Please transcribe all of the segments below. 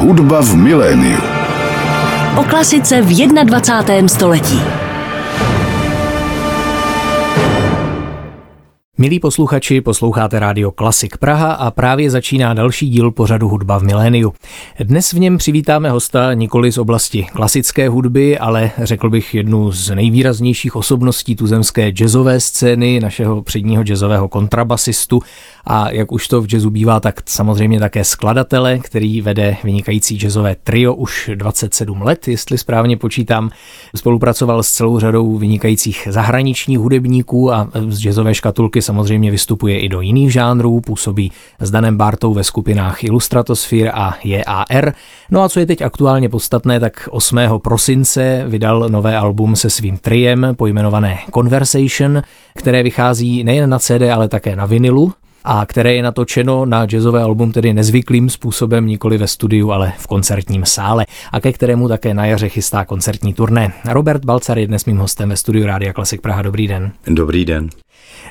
Hudba v miléniu. O klasice v 21. století. Milí posluchači, posloucháte rádio Klasik Praha a právě začíná další díl pořadu Hudba v miléniu. Dnes v něm přivítáme hosta nikoli z oblasti klasické hudby, ale řekl bych jednu z nejvýraznějších osobností tuzemské jazzové scény, našeho předního jazzového kontrabasistu a jak už to v jazzu bývá, tak samozřejmě také skladatele, který vede vynikající jazzové trio už 27 let, jestli správně počítám. Spolupracoval s celou řadou vynikajících zahraničních hudebníků a z jazzové škatulky samozřejmě vystupuje i do jiných žánrů, působí s Danem Bartou ve skupinách Illustratosphere a JAR. No a co je teď aktuálně podstatné, tak 8. prosince vydal nové album se svým triem pojmenované Conversation, které vychází nejen na CD, ale také na vinilu a které je natočeno na jazzové album tedy nezvyklým způsobem, nikoli ve studiu, ale v koncertním sále a ke kterému také na jaře chystá koncertní turné. Robert Balcar je dnes mým hostem ve studiu Rádia Klasik Praha. Dobrý den. Dobrý den.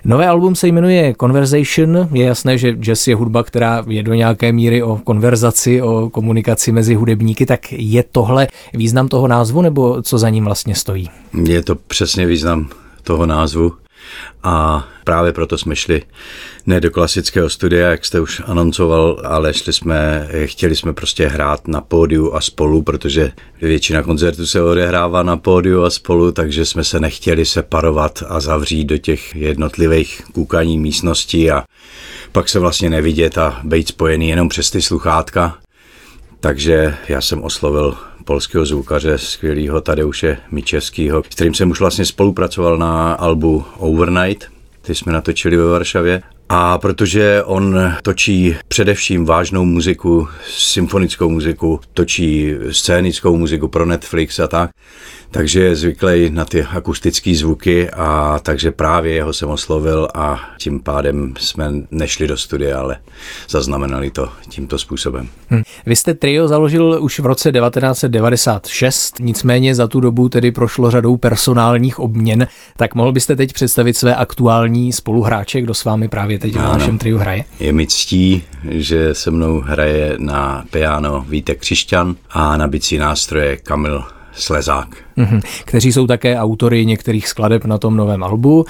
Nové album se jmenuje Conversation. Je jasné, že jazz je hudba, která je do nějaké míry o konverzaci, o komunikaci mezi hudebníky. Tak je tohle význam toho názvu, nebo co za ním vlastně stojí? Je to přesně význam toho názvu a právě proto jsme šli ne do klasického studia, jak jste už anoncoval, ale šli jsme, chtěli jsme prostě hrát na pódiu a spolu, protože většina koncertů se odehrává na pódiu a spolu, takže jsme se nechtěli separovat a zavřít do těch jednotlivých koukaní místností a pak se vlastně nevidět a být spojený jenom přes ty sluchátka. Takže já jsem oslovil polského zvukaře, skvělého Tadeuše Mičeskýho, s kterým jsem už vlastně spolupracoval na albu Overnight, ty jsme natočili ve Varšavě. A protože on točí především vážnou muziku, symfonickou muziku, točí scénickou muziku pro Netflix a tak, takže je zvyklý na ty akustické zvuky a takže právě jeho jsem oslovil a tím pádem jsme nešli do studia, ale zaznamenali to tímto způsobem. Hm. Vy jste trio založil už v roce 1996, nicméně za tu dobu tedy prošlo řadou personálních obměn, tak mohl byste teď představit své aktuální spoluhráče, kdo s vámi právě teď ano, na našem triu hraje? Je mi ctí, že se mnou hraje na piano Vítek Křišťan a na bicí nástroje Kamil Slezák. Mm-hmm. Kteří jsou také autory některých skladeb na tom novém albu.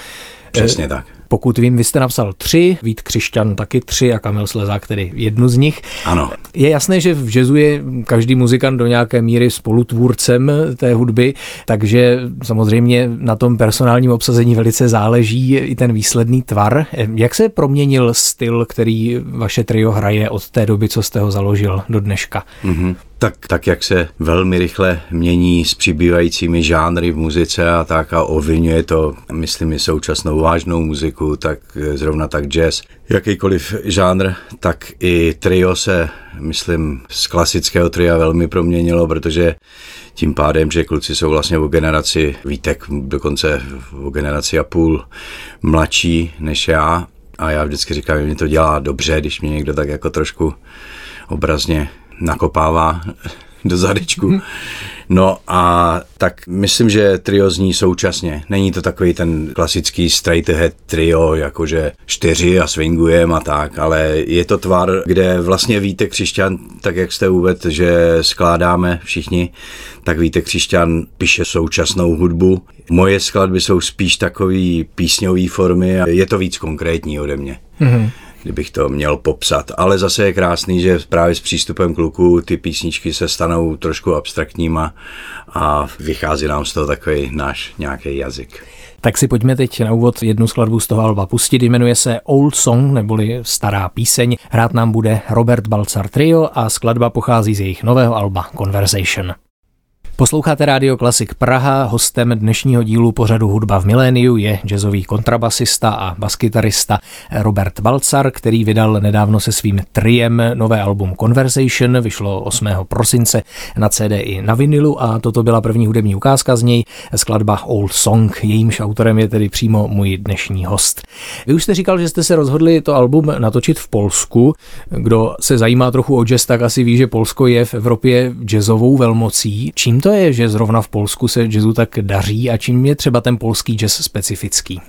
Přesně tak. Pokud vím, vy jste napsal tři, Vít Křišťan taky tři a Kamil Slezák tedy jednu z nich. Ano. Je jasné, že v jazzu je každý muzikant do nějaké míry spolutvůrcem té hudby, takže samozřejmě na tom personálním obsazení velice záleží i ten výsledný tvar. Jak se proměnil styl, který vaše trio hraje od té doby, co jste ho založil do dneška? Mm-hmm. Tak, tak jak se velmi rychle mění s přibývajícími žánry v muzice a tak a ovlivňuje to, myslím, i současnou vážnou muziku, tak zrovna tak jazz. Jakýkoliv žánr, tak i trio se, myslím, z klasického tria velmi proměnilo, protože tím pádem, že kluci jsou vlastně o generaci, Vítek dokonce o generaci a půl mladší než já a já vždycky říkám, že mě to dělá dobře, když mě někdo tak jako trošku obrazně nakopává do zadečku. No a tak myslím, že trio zní současně. Není to takový ten klasický straight ahead trio, jakože čtyři a swingujem a tak, ale je to tvar, kde vlastně víte Křišťan, tak jak jste uvedl, že skládáme všichni, tak víte Křišťan píše současnou hudbu. Moje skladby jsou spíš takový písňový formy a je to víc konkrétní ode mě. Mm-hmm kdybych to měl popsat. Ale zase je krásný, že právě s přístupem kluku ty písničky se stanou trošku abstraktníma a vychází nám z toho takový náš nějaký jazyk. Tak si pojďme teď na úvod jednu skladbu z toho alba pustit. Jmenuje se Old Song, neboli Stará píseň. Hrát nám bude Robert Balcar Trio a skladba pochází z jejich nového alba Conversation. Posloucháte rádio Klasik Praha, hostem dnešního dílu pořadu Hudba v miléniu je jazzový kontrabasista a baskytarista Robert Balcar, který vydal nedávno se svým triem nové album Conversation, vyšlo 8. prosince na CD i na vinilu a toto byla první hudební ukázka z něj, skladba Old Song, jejímž autorem je tedy přímo můj dnešní host. Vy už jste říkal, že jste se rozhodli to album natočit v Polsku. Kdo se zajímá trochu o jazz, tak asi ví, že Polsko je v Evropě jazzovou velmocí. Čím to to je, že zrovna v Polsku se jazzu tak daří a čím je třeba ten polský jazz specifický?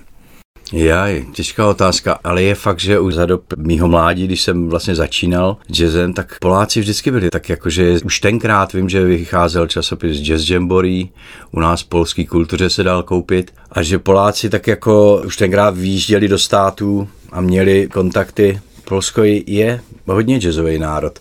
Já, těžká otázka, ale je fakt, že už za dob mýho mládí, když jsem vlastně začínal jazzem, tak Poláci vždycky byli tak jakože už tenkrát vím, že vycházel časopis Jazz Jamboree, u nás v polské kultuře se dal koupit a že Poláci tak jako už tenkrát výjížděli do států a měli kontakty Polsko je hodně jazzový národ.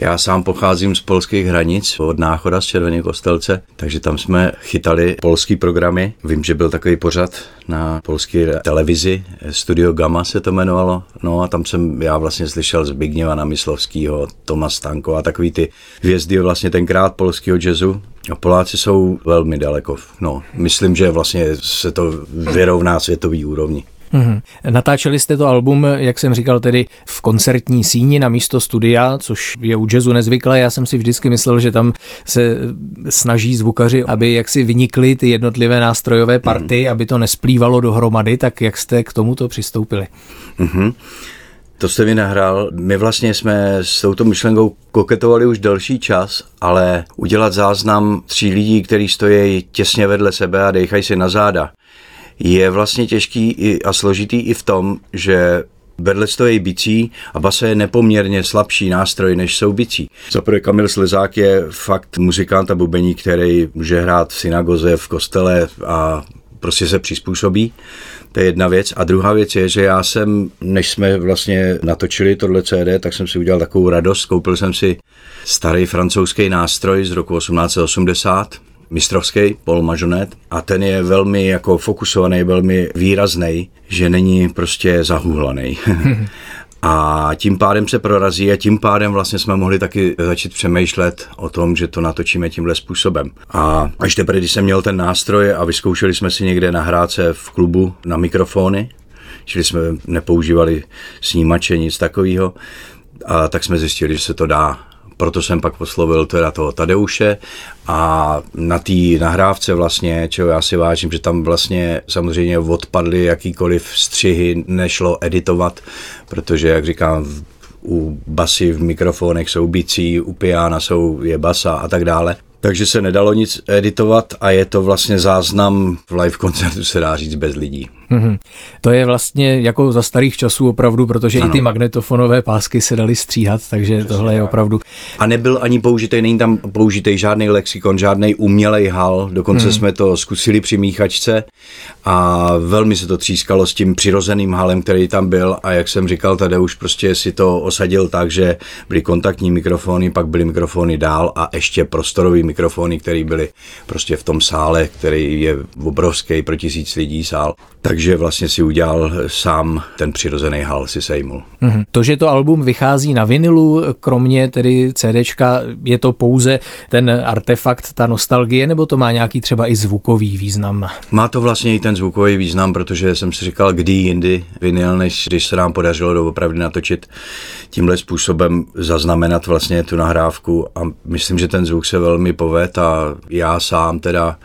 Já sám pocházím z polských hranic, od Náchoda z Červené kostelce, takže tam jsme chytali polský programy. Vím, že byl takový pořad na polské televizi, Studio Gamma se to jmenovalo. No a tam jsem já vlastně slyšel Zbigněva Namyslovskýho, Toma Stanko a takový ty hvězdy vlastně tenkrát polského jazzu. A Poláci jsou velmi daleko. No, myslím, že vlastně se to vyrovná světový úrovni. Mm-hmm. Natáčeli jste to album, jak jsem říkal, tedy v koncertní síni na místo studia, což je u jazzu nezvyklé. Já jsem si vždycky myslel, že tam se snaží zvukaři, aby jaksi vynikly ty jednotlivé nástrojové party, mm. aby to nesplývalo dohromady, tak jak jste k tomuto přistoupili? Mm-hmm. To jste mi nahrál. My vlastně jsme s touto myšlenkou koketovali už delší čas, ale udělat záznam tří lidí, kteří stojí těsně vedle sebe a dechají si na záda, je vlastně těžký a složitý i v tom, že stojí bicí a basa je nepoměrně slabší nástroj, než jsou bicí. Zaprvé Kamil Slezák je fakt muzikant a bubení, který může hrát v synagoze, v kostele a prostě se přizpůsobí. To je jedna věc. A druhá věc je, že já jsem, než jsme vlastně natočili tohle CD, tak jsem si udělal takovou radost. Koupil jsem si starý francouzský nástroj z roku 1880, mistrovský, Paul Majonet, a ten je velmi jako fokusovaný, velmi výrazný, že není prostě zahuhlaný. A tím pádem se prorazí a tím pádem vlastně jsme mohli taky začít přemýšlet o tom, že to natočíme tímhle způsobem. A až teprve, když jsem měl ten nástroj a vyzkoušeli jsme si někde nahrát se v klubu na mikrofony, čili jsme nepoužívali snímače, nic takového, a tak jsme zjistili, že se to dá proto jsem pak poslovil teda toho Tadeuše a na té nahrávce vlastně, čeho já si vážím, že tam vlastně samozřejmě odpadly jakýkoliv střihy, nešlo editovat, protože jak říkám, u basy v mikrofonech jsou bicí, u piana jsou je basa a tak dále takže se nedalo nic editovat a je to vlastně záznam v live koncertu, se dá říct, bez lidí. Mm-hmm. To je vlastně jako za starých časů opravdu, protože ano. i ty magnetofonové pásky se daly stříhat, takže Přesně tohle je opravdu. A nebyl ani použitý, není tam použitý žádný lexikon, žádný umělej hal, dokonce mm. jsme to zkusili při míchačce a velmi se to třískalo s tím přirozeným halem, který tam byl a jak jsem říkal, tady už prostě si to osadil tak, že byly kontaktní mikrofony, pak byly mikrofony dál a ještě prostorový mikrofony, které byly prostě v tom sále, který je obrovský pro tisíc lidí sál. Takže vlastně si udělal sám ten přirozený hal, si sejmul. Mm-hmm. To, že to album vychází na vinilu, kromě tedy CDčka, je to pouze ten artefakt, ta nostalgie, nebo to má nějaký třeba i zvukový význam? Má to vlastně i ten zvukový význam, protože jsem si říkal, kdy jindy vinyl, než když se nám podařilo doopravdy natočit tímhle způsobem, zaznamenat vlastně tu nahrávku a myslím, že ten zvuk se velmi poved a já sám teda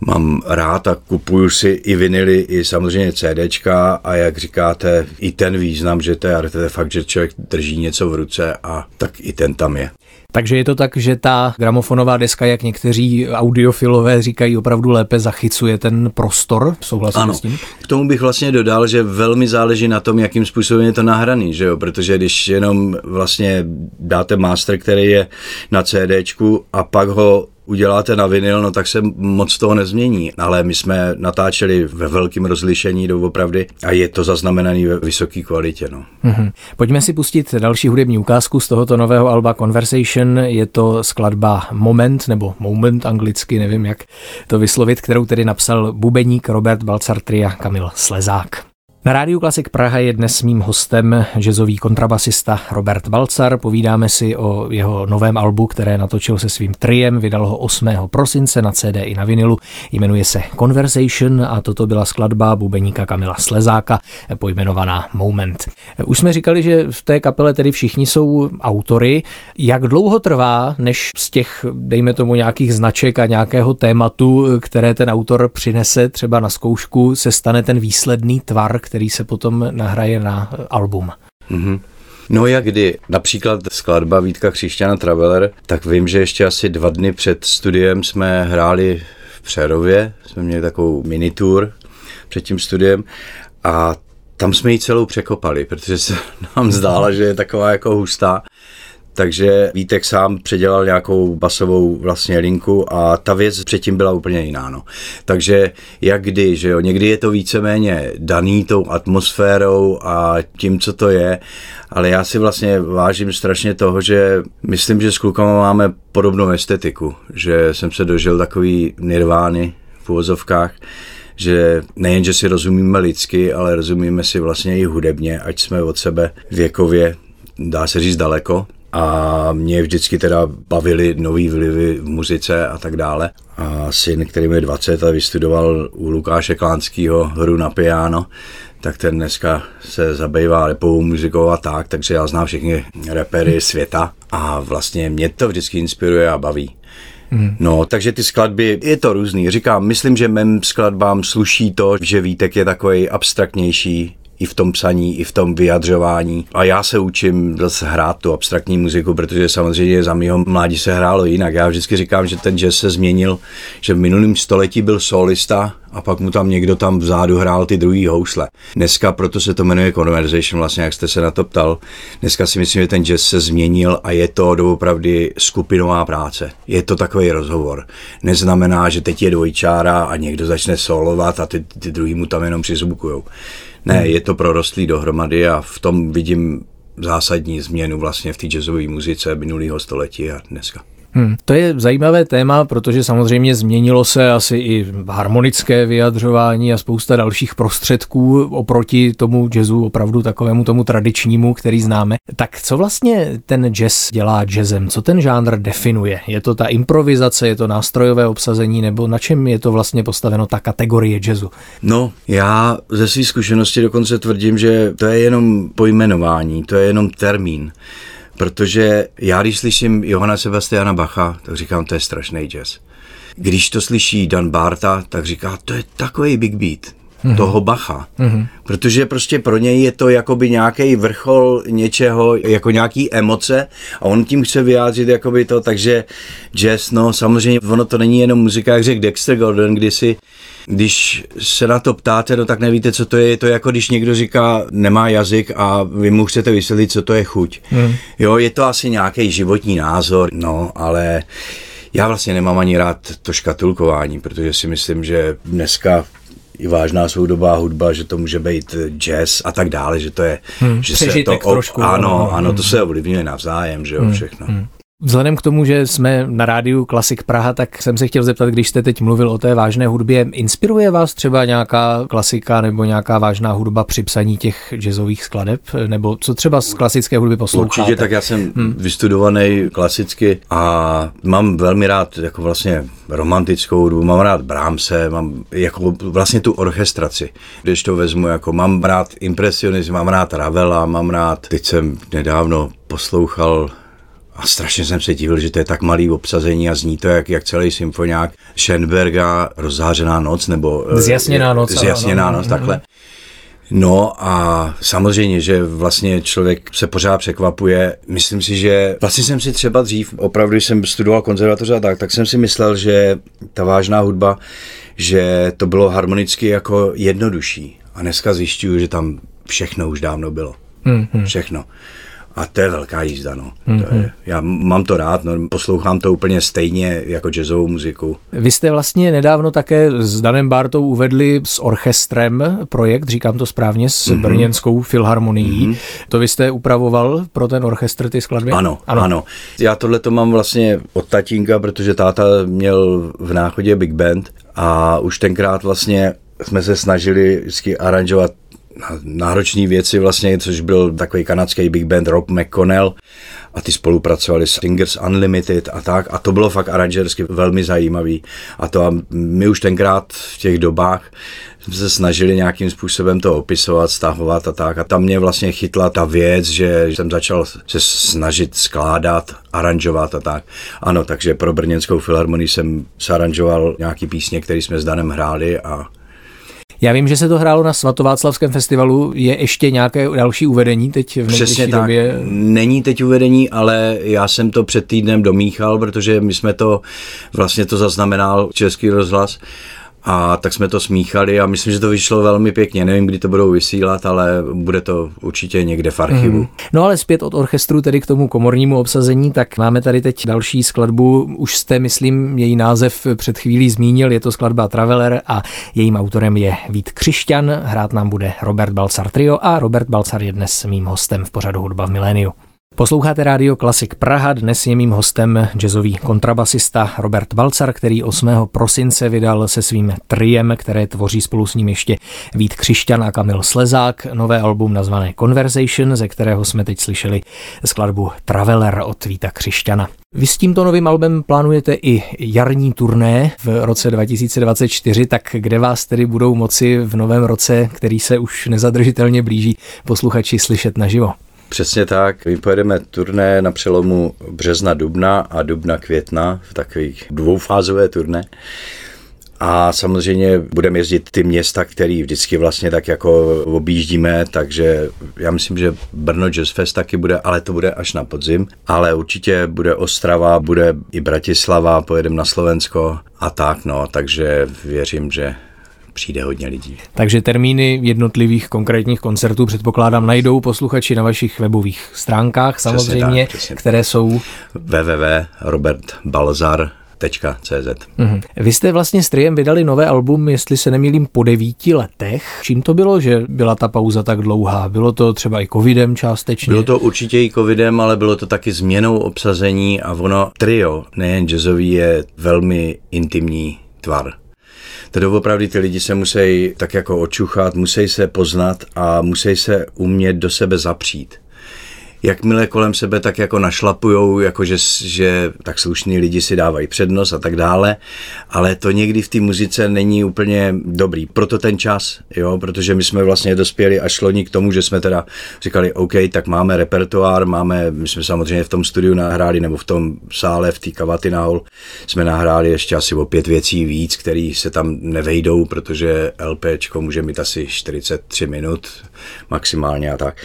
mám rád a kupuju si i vinily, i samozřejmě CDčka a jak říkáte, i ten význam, že to je fakt, že člověk drží něco v ruce a tak i ten tam je. Takže je to tak, že ta gramofonová deska, jak někteří audiofilové říkají, opravdu lépe zachycuje ten prostor? Souhlasím ano. s tím? K tomu bych vlastně dodal, že velmi záleží na tom, jakým způsobem je to nahraný, že jo? protože když jenom vlastně dáte master, který je na CDčku a pak ho uděláte na vinyl, no tak se moc toho nezmění. Ale my jsme natáčeli ve velkém rozlišení doopravdy a je to zaznamenané ve vysoké kvalitě. No. Mm-hmm. Pojďme si pustit další hudební ukázku z tohoto nového alba Conversation. Je to skladba Moment, nebo Moment anglicky, nevím jak to vyslovit, kterou tedy napsal bubeník Robert Balcartri a Kamil Slezák. Na rádiu Klasik Praha je dnes mým hostem jazzový kontrabasista Robert Balcar. Povídáme si o jeho novém albu, které natočil se svým triem, vydal ho 8. prosince na CD i na vinilu. Jmenuje se Conversation a toto byla skladba bubeníka Kamila Slezáka, pojmenovaná Moment. Už jsme říkali, že v té kapele tedy všichni jsou autory. Jak dlouho trvá, než z těch, dejme tomu, nějakých značek a nějakého tématu, které ten autor přinese třeba na zkoušku, se stane ten výsledný tvar, který se potom nahraje na album. Mm-hmm. No jak kdy? Například skladba Vítka Křišťana Traveler, tak vím, že ještě asi dva dny před studiem jsme hráli v Přerově, jsme měli takovou mini tour před tím studiem a tam jsme ji celou překopali, protože se nám zdála, že je taková jako hustá takže Vítek sám předělal nějakou basovou vlastně linku a ta věc předtím byla úplně jiná. No. Takže jak kdy, že jo, někdy je to víceméně daný tou atmosférou a tím, co to je, ale já si vlastně vážím strašně toho, že myslím, že s klukama máme podobnou estetiku, že jsem se dožil takový nirvány v uvozovkách, že nejen, že si rozumíme lidsky, ale rozumíme si vlastně i hudebně, ať jsme od sebe věkově, dá se říct daleko, a mě vždycky teda bavily nový vlivy v muzice a tak dále. A syn, který mi 20 a vystudoval u Lukáše Klánského hru na piano, tak ten dneska se zabývá repovou muzikou a tak, takže já znám všechny repery světa a vlastně mě to vždycky inspiruje a baví. Hmm. No, takže ty skladby, je to různý. Říkám, myslím, že mém skladbám sluší to, že Vítek je takový abstraktnější, i v tom psaní, i v tom vyjadřování. A já se učím zase hrát tu abstraktní muziku, protože samozřejmě za mého mládí se hrálo jinak. Já vždycky říkám, že ten jazz se změnil, že v minulém století byl solista a pak mu tam někdo tam vzadu hrál ty druhý housle. Dneska proto se to jmenuje conversation, vlastně jak jste se na to ptal. Dneska si myslím, že ten jazz se změnil a je to doopravdy skupinová práce. Je to takový rozhovor. Neznamená, že teď je dvojčára a někdo začne solovat a ty, ty druhý mu tam jenom přizvukujou. Ne, je to prorostlý dohromady a v tom vidím zásadní změnu vlastně v té jazzové muzice minulého století a dneska. Hmm, to je zajímavé téma, protože samozřejmě změnilo se asi i harmonické vyjadřování a spousta dalších prostředků oproti tomu jazzu, opravdu takovému tomu tradičnímu, který známe. Tak co vlastně ten jazz dělá jazzem? Co ten žánr definuje? Je to ta improvizace, je to nástrojové obsazení, nebo na čem je to vlastně postaveno ta kategorie jazzu? No, já ze své zkušenosti dokonce tvrdím, že to je jenom pojmenování, to je jenom termín. Protože já, když slyším Johana Sebastiana Bacha, tak říkám, to je strašný jazz. Když to slyší Dan Barta, tak říká, to je takový big beat mm-hmm. toho Bacha. Mm-hmm. Protože prostě pro něj je to jakoby nějaký vrchol něčeho, jako nějaký emoce a on tím chce vyjádřit jakoby to, takže jazz, no samozřejmě ono to není jenom muzika, jak řekl Dexter Gordon kdysi, když se na to ptáte, no tak nevíte, co to je. Je to jako když někdo říká, nemá jazyk a vy mu chcete vysvětlit, co to je chuť. Hmm. Jo, je to asi nějaký životní názor, no, ale já vlastně nemám ani rád to škatulkování, protože si myslím, že dneska i vážná soudobá hudba, že to může být jazz a tak dále, že to je, hmm, že se to, trošku, ano, ano, to se ovlivňuje navzájem, že jo, hmm, všechno. Hmm. Vzhledem k tomu, že jsme na rádiu Klasik Praha, tak jsem se chtěl zeptat, když jste teď mluvil o té vážné hudbě, inspiruje vás třeba nějaká klasika nebo nějaká vážná hudba při psaní těch jazzových skladeb? Nebo co třeba z klasické hudby posloucháte? Určitě, tak já jsem hmm. vystudovaný klasicky a mám velmi rád jako vlastně romantickou hudbu, mám rád Brahmse, mám jako vlastně tu orchestraci, když to vezmu, jako mám rád impresionism, mám rád Ravela, mám rád, teď jsem nedávno poslouchal a strašně jsem se divil, že to je tak malý obsazení a zní to jak, jak celý symfoniák Schoenberga Rozzářená noc, nebo eh, Zjasněná noc. Zjasněná noc, takhle. No a samozřejmě, že vlastně člověk se pořád překvapuje. Myslím si, že vlastně jsem si třeba dřív, opravdu jsem studoval konzervatoře a tak, tak jsem si myslel, že ta vážná hudba, že to bylo harmonicky jako jednodušší. A dneska zjišťuju, že tam všechno už dávno bylo. Hmm, hmm. Všechno. A to je velká jízda, no. Mm-hmm. To je, mhm. já mám to rád, no, poslouchám to úplně stejně jako jazzovou muziku. Vy jste vlastně nedávno také s Danem Bartou uvedli s orchestrem projekt, říkám to správně, s mm-hmm. Brněnskou filharmonií. Mm-hmm. To vy jste upravoval pro ten orchestr ty skladby? Ano, ano. ano. Já tohle to mám vlastně od tatínka, protože táta měl v náchodě big band a už tenkrát vlastně jsme se snažili vždycky aranžovat náročné věci vlastně, což byl takový kanadský big band Rob McConnell a ty spolupracovali s Singers Unlimited a tak. A to bylo fakt aranžersky velmi zajímavý. A to a my už tenkrát v těch dobách jsme se snažili nějakým způsobem to opisovat, stahovat a tak. A tam mě vlastně chytla ta věc, že jsem začal se snažit skládat, aranžovat a tak. Ano, takže pro Brněnskou filharmonii jsem saranžoval nějaký písně, které jsme s Danem hráli a já vím, že se to hrálo na Svatováclavském festivalu. Je ještě nějaké další uvedení teď v Přesně tak. době? Není teď uvedení, ale já jsem to před týdnem domíchal, protože my jsme to vlastně to zaznamenal Český rozhlas A tak jsme to smíchali a myslím, že to vyšlo velmi pěkně. Nevím, kdy to budou vysílat, ale bude to určitě někde v archivu. Mm. No ale zpět od orchestru, tedy k tomu komornímu obsazení, tak máme tady teď další skladbu. Už jste, myslím, její název před chvílí zmínil. Je to skladba Traveler a jejím autorem je Vít Křišťan. Hrát nám bude Robert Balcar Trio a Robert Balcar je dnes mým hostem v pořadu Hudba v miléniu. Posloucháte rádio Klasik Praha, dnes je mým hostem jazzový kontrabasista Robert Balcar, který 8. prosince vydal se svým triem, které tvoří spolu s ním ještě Vít Křišťan a Kamil Slezák, nové album nazvané Conversation, ze kterého jsme teď slyšeli skladbu Traveler od Víta Křišťana. Vy s tímto novým albem plánujete i jarní turné v roce 2024, tak kde vás tedy budou moci v novém roce, který se už nezadržitelně blíží, posluchači slyšet naživo? Přesně tak. My pojedeme turné na přelomu března, dubna a dubna, května v takových dvoufázové turné. A samozřejmě budeme jezdit ty města, které vždycky vlastně tak jako objíždíme, takže já myslím, že Brno Jazz Fest taky bude, ale to bude až na podzim. Ale určitě bude Ostrava, bude i Bratislava, pojedeme na Slovensko a tak, no, takže věřím, že přijde hodně lidí. Takže termíny jednotlivých konkrétních koncertů předpokládám najdou posluchači na vašich webových stránkách samozřejmě, přesně tak, které jsou www.robertbalzar CZ. Mm-hmm. Vy jste vlastně s Triem vydali nové album, jestli se nemýlím, po devíti letech. Čím to bylo, že byla ta pauza tak dlouhá? Bylo to třeba i covidem částečně? Bylo to určitě i covidem, ale bylo to taky změnou obsazení a ono trio, nejen jazzový, je velmi intimní tvar. Tedy opravdu ty lidi se musí tak jako očuchat, musí se poznat a musí se umět do sebe zapřít jakmile kolem sebe tak jako našlapujou, jako že, že tak slušní lidi si dávají přednost a tak dále, ale to někdy v té muzice není úplně dobrý. Proto ten čas, jo, protože my jsme vlastně dospěli až loni k tomu, že jsme teda říkali, OK, tak máme repertoár, máme, my jsme samozřejmě v tom studiu nahráli, nebo v tom sále, v té kavaty Hall, jsme nahráli ještě asi o pět věcí víc, které se tam nevejdou, protože LPčko může mít asi 43 minut maximálně a tak.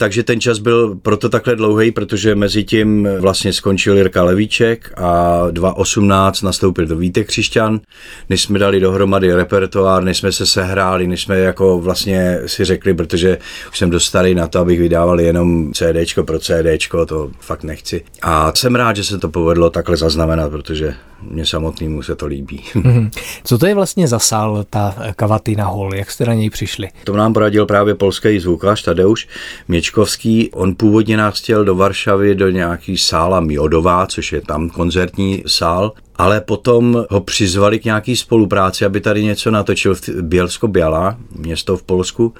Takže ten čas byl proto takhle dlouhý, protože mezi tím vlastně skončil Jirka Levíček a 2018 nastoupil do Vítek Křišťan, než jsme dali dohromady repertoár, než jsme se sehráli, než jsme jako vlastně si řekli, protože už jsem dost starý na to, abych vydával jenom CDčko pro CDčko, to fakt nechci. A jsem rád, že se to povedlo takhle zaznamenat, protože mně samotnému se to líbí. Mhm. Co to je vlastně za sál, ta Kavatina Hall? Jak jste na něj přišli? To nám poradil právě polský zvukař Tadeusz Měčkovský. On původně nás chtěl do Varšavy do nějaký sála Miodová, což je tam koncertní sál, ale potom ho přizvali k nějaký spolupráci, aby tady něco natočil v Bielsko-Biala, město v Polsku.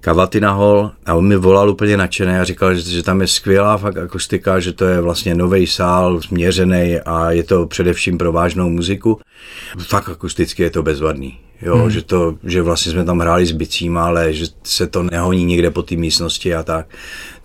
Kavatina Hall a on mi volal úplně nadšený a říkal, že, že tam je skvělá fakt akustika, že to je vlastně nový sál, změřený a je to především pro vážnou muziku. Fakt akusticky je to bezvadný. Jo, hmm. že, to, že vlastně jsme tam hráli s bicíma, ale že se to nehoní někde po té místnosti a tak.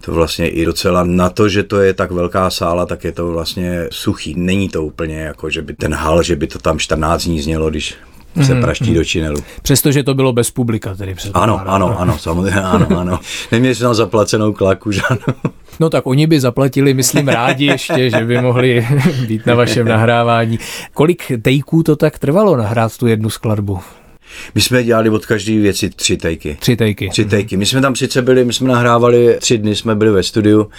To vlastně i docela na to, že to je tak velká sála, tak je to vlastně suchý. Není to úplně jako, že by ten hal, že by to tam 14 dní znělo, když se mm-hmm. praští do činelu. Přestože to bylo bez publika tedy přes Ano, ano, ano, samozřejmě, ano, ano. Neměli jsme tam zaplacenou klaku, že ano. No tak oni by zaplatili, myslím, rádi ještě, že by mohli být na vašem nahrávání. Kolik tejků to tak trvalo nahrát tu jednu skladbu? My jsme dělali od každé věci tři tejky. Tři tejky. Tři tejky. My jsme tam sice byli, my jsme nahrávali tři dny, jsme byli ve studiu,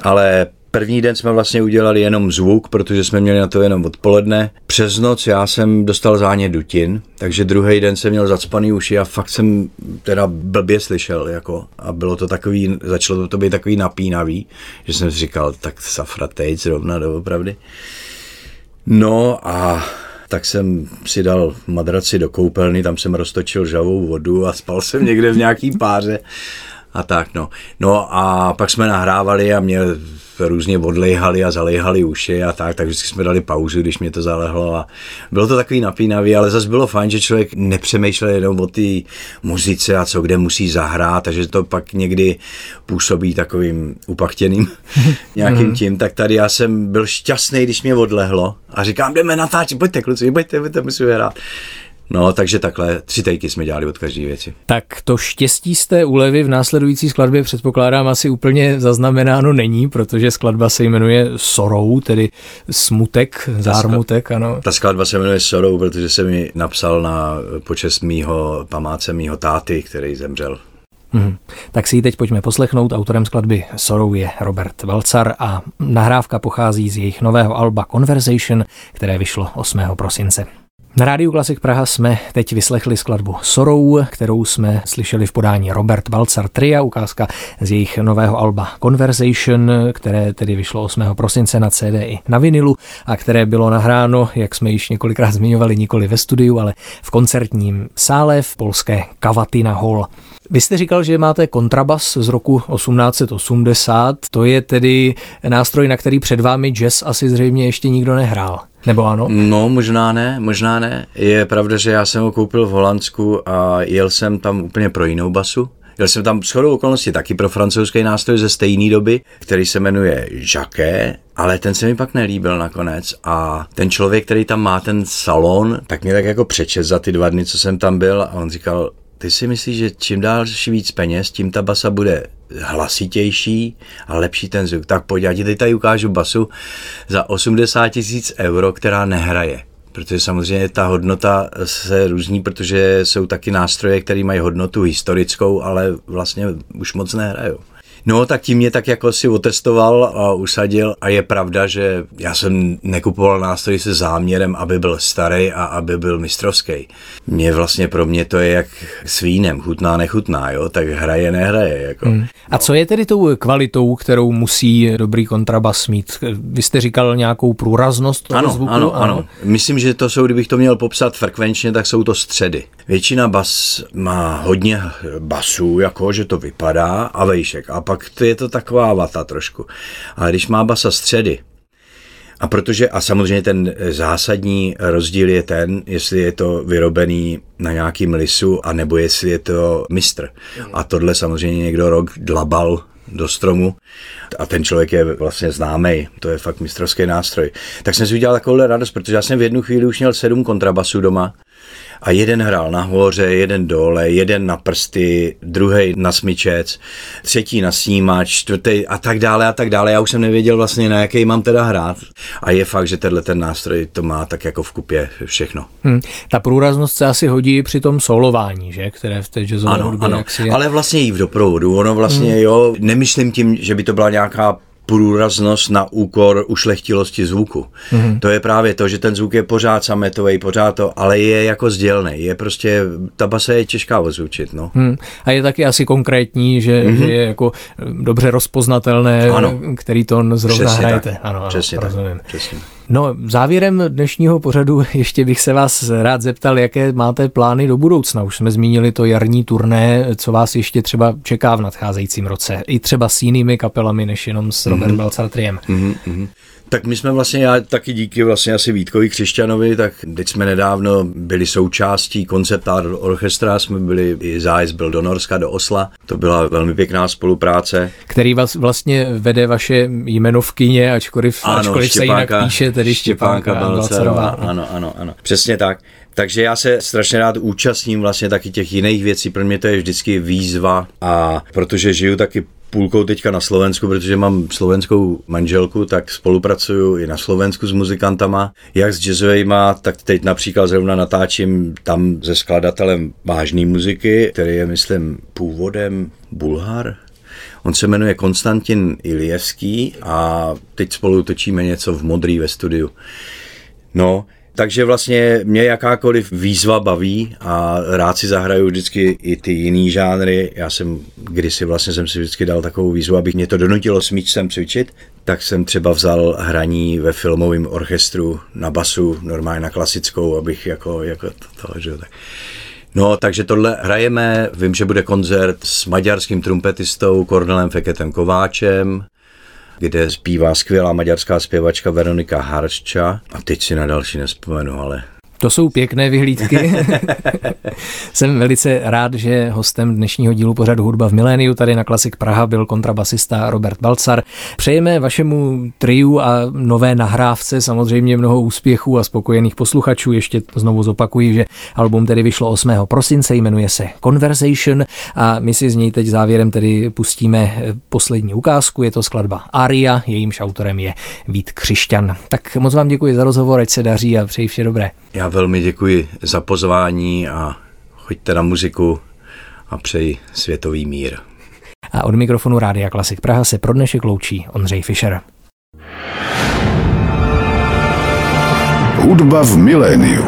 ale První den jsme vlastně udělali jenom zvuk, protože jsme měli na to jenom odpoledne. Přes noc já jsem dostal zánět dutin, takže druhý den jsem měl zacpaný uši a fakt jsem teda blbě slyšel, jako. A bylo to takový, začalo to, být takový napínavý, že jsem si říkal, tak safra teď zrovna doopravdy. No a tak jsem si dal madraci do koupelny, tam jsem roztočil žavou vodu a spal jsem někde v nějaký páře a tak no. No a pak jsme nahrávali a mě různě odlejhali a zalejhali uši a tak, tak vždycky jsme dali pauzu, když mě to zalehlo a bylo to takový napínavý, ale zase bylo fajn, že člověk nepřemýšlel jenom o té muzice a co kde musí zahrát, takže to pak někdy působí takovým upachtěným nějakým mhm. tím, tak tady já jsem byl šťastný, když mě odlehlo a říkám, jdeme natáčet, pojďte kluci, pojďte, pojďte, musíme hrát. No, takže takhle tři tejky jsme dělali od každé věci. Tak to štěstí z té úlevy v následující skladbě předpokládám asi úplně zaznamenáno není, protože skladba se jmenuje Sorou, tedy smutek, zármutek, ano. Ta skladba se jmenuje Sorou, protože jsem mi napsal na počest mýho památce mýho táty, který zemřel Hmm. Tak si ji teď pojďme poslechnout. Autorem skladby Sorrow je Robert Valcar a nahrávka pochází z jejich nového alba Conversation, které vyšlo 8. prosince. Na rádiu Klasik Praha jsme teď vyslechli skladbu Sorou, kterou jsme slyšeli v podání Robert Balcar Tria, ukázka z jejich nového alba Conversation, které tedy vyšlo 8. prosince na CD i na vinilu a které bylo nahráno, jak jsme již několikrát zmiňovali, nikoli ve studiu, ale v koncertním sále v polské Kavatina Hall. Vy jste říkal, že máte kontrabas z roku 1880, to je tedy nástroj, na který před vámi jazz asi zřejmě ještě nikdo nehrál. Nebo ano? No, možná ne, možná ne. Je pravda, že já jsem ho koupil v Holandsku a jel jsem tam úplně pro jinou basu. Jel jsem tam shodou okolností taky pro francouzský nástroj ze stejné doby, který se jmenuje Jacquet, ale ten se mi pak nelíbil nakonec a ten člověk, který tam má ten salon, tak mě tak jako přečet za ty dva dny, co jsem tam byl a on říkal, ty si myslíš, že čím dál víc peněz, tím ta basa bude hlasitější a lepší ten zvuk. Tak pojď, já ti teď tady ukážu basu za 80 tisíc euro, která nehraje. Protože samozřejmě ta hodnota se různí, protože jsou taky nástroje, které mají hodnotu historickou, ale vlastně už moc nehrajou. No, tak tím mě tak jako si otestoval a usadil a je pravda, že já jsem nekupoval nástroj se záměrem, aby byl starý a aby byl mistrovský. Mě vlastně pro mě to je jak s vínem, chutná, nechutná, jo, tak hraje, nehraje. Jako. Hmm. A co je tedy tou kvalitou, kterou musí dobrý kontrabas mít? Vy jste říkal nějakou průraznost toho ano, zvuku? Ano, ano. Myslím, že to jsou, kdybych to měl popsat frekvenčně, tak jsou to středy. Většina bas má hodně basů, jako že to vypadá a vejšek. A pak to je to taková vata trošku. Ale když má basa středy, a protože, a samozřejmě ten zásadní rozdíl je ten, jestli je to vyrobený na nějakým lisu, anebo jestli je to mistr. A tohle samozřejmě někdo rok dlabal do stromu a ten člověk je vlastně známý, to je fakt mistrovský nástroj. Tak jsem si udělal takovou radost, protože já jsem v jednu chvíli už měl sedm kontrabasů doma a jeden hrál nahoře, jeden dole, jeden na prsty, druhý na smyčec, třetí na snímač, čtvrtý a tak dále a tak dále. Já už jsem nevěděl vlastně, na jaký mám teda hrát. A je fakt, že tenhle ten nástroj to má tak jako v kupě všechno. Hmm. Ta průraznost se asi hodí při tom solování, že? Které v té jazzové ano, hudbě ano. ale vlastně i v doprovodu. Ono vlastně, hmm. jo, nemyslím tím, že by to byla nějaká průraznost na úkor ušlechtilosti zvuku. Mm-hmm. To je právě to, že ten zvuk je pořád sametový, pořád to, ale je jako sdělný. Je prostě, ta basa je těžká ozvučit. No. Mm. A je taky asi konkrétní, že, mm-hmm. že je jako dobře rozpoznatelné, ano. který tón zrovna Přesně hrajete. Tak. Ano, ano, Přesně rozumím. Tak. Přesně. No, závěrem dnešního pořadu ještě bych se vás rád zeptal, jaké máte plány do budoucna. Už jsme zmínili to jarní turné, co vás ještě třeba čeká v nadcházejícím roce. I třeba s jinými kapelami, než jenom s Robert mm-hmm. Balcartriem. Mm-hmm. Tak my jsme vlastně, já taky díky vlastně asi Vítkovi Křišťanovi, tak teď jsme nedávno byli součástí koncertár orchestra, jsme byli, i zájezd byl do Norska, do Osla, to byla velmi pěkná spolupráce. Který vás vlastně vede vaše jmenovkyně, ačkoliv, ano, ačkoliv Štěpánka, se jinak píše, tedy Štěpánka, Štěpánka Balcarová. Ano, ano, ano, přesně tak. Takže já se strašně rád účastním vlastně taky těch jiných věcí, pro mě to je vždycky výzva a protože žiju taky půlkou teďka na Slovensku, protože mám slovenskou manželku, tak spolupracuju i na Slovensku s muzikantama, jak s jazzovejma, tak teď například zrovna natáčím tam se skladatelem vážné muziky, který je, myslím, původem Bulhar, On se jmenuje Konstantin Ilijevský a teď spolu točíme něco v Modrý ve studiu. No, takže vlastně mě jakákoliv výzva baví a rád si zahraju vždycky i ty jiný žánry. Já jsem kdysi vlastně jsem si vždycky dal takovou výzvu, abych mě to donutilo smíč sem cvičit, tak jsem třeba vzal hraní ve filmovém orchestru na basu, normálně na klasickou, abych jako, jako to, to že tak. No, takže tohle hrajeme, vím, že bude koncert s maďarským trumpetistou Kornelem Feketem Kováčem, kde zpívá skvělá maďarská zpěvačka Veronika Haršča. A teď si na další nespomenu, ale To jsou pěkné vyhlídky. Jsem velice rád, že hostem dnešního dílu pořadu Hudba v miléniu tady na Klasik Praha byl kontrabasista Robert Balcar. Přejeme vašemu triu a nové nahrávce samozřejmě mnoho úspěchů a spokojených posluchačů. Ještě znovu zopakuji, že album tedy vyšlo 8. prosince, jmenuje se Conversation a my si z něj teď závěrem tedy pustíme poslední ukázku. Je to skladba Aria, jejímž autorem je Vít Křišťan. Tak moc vám děkuji za rozhovor, ať se daří a přeji vše dobré. Já velmi děkuji za pozvání a choďte na muziku a přeji světový mír. A od mikrofonu Rádia Klasik Praha se pro dnešek loučí Ondřej Fischer. Hudba v miléniu.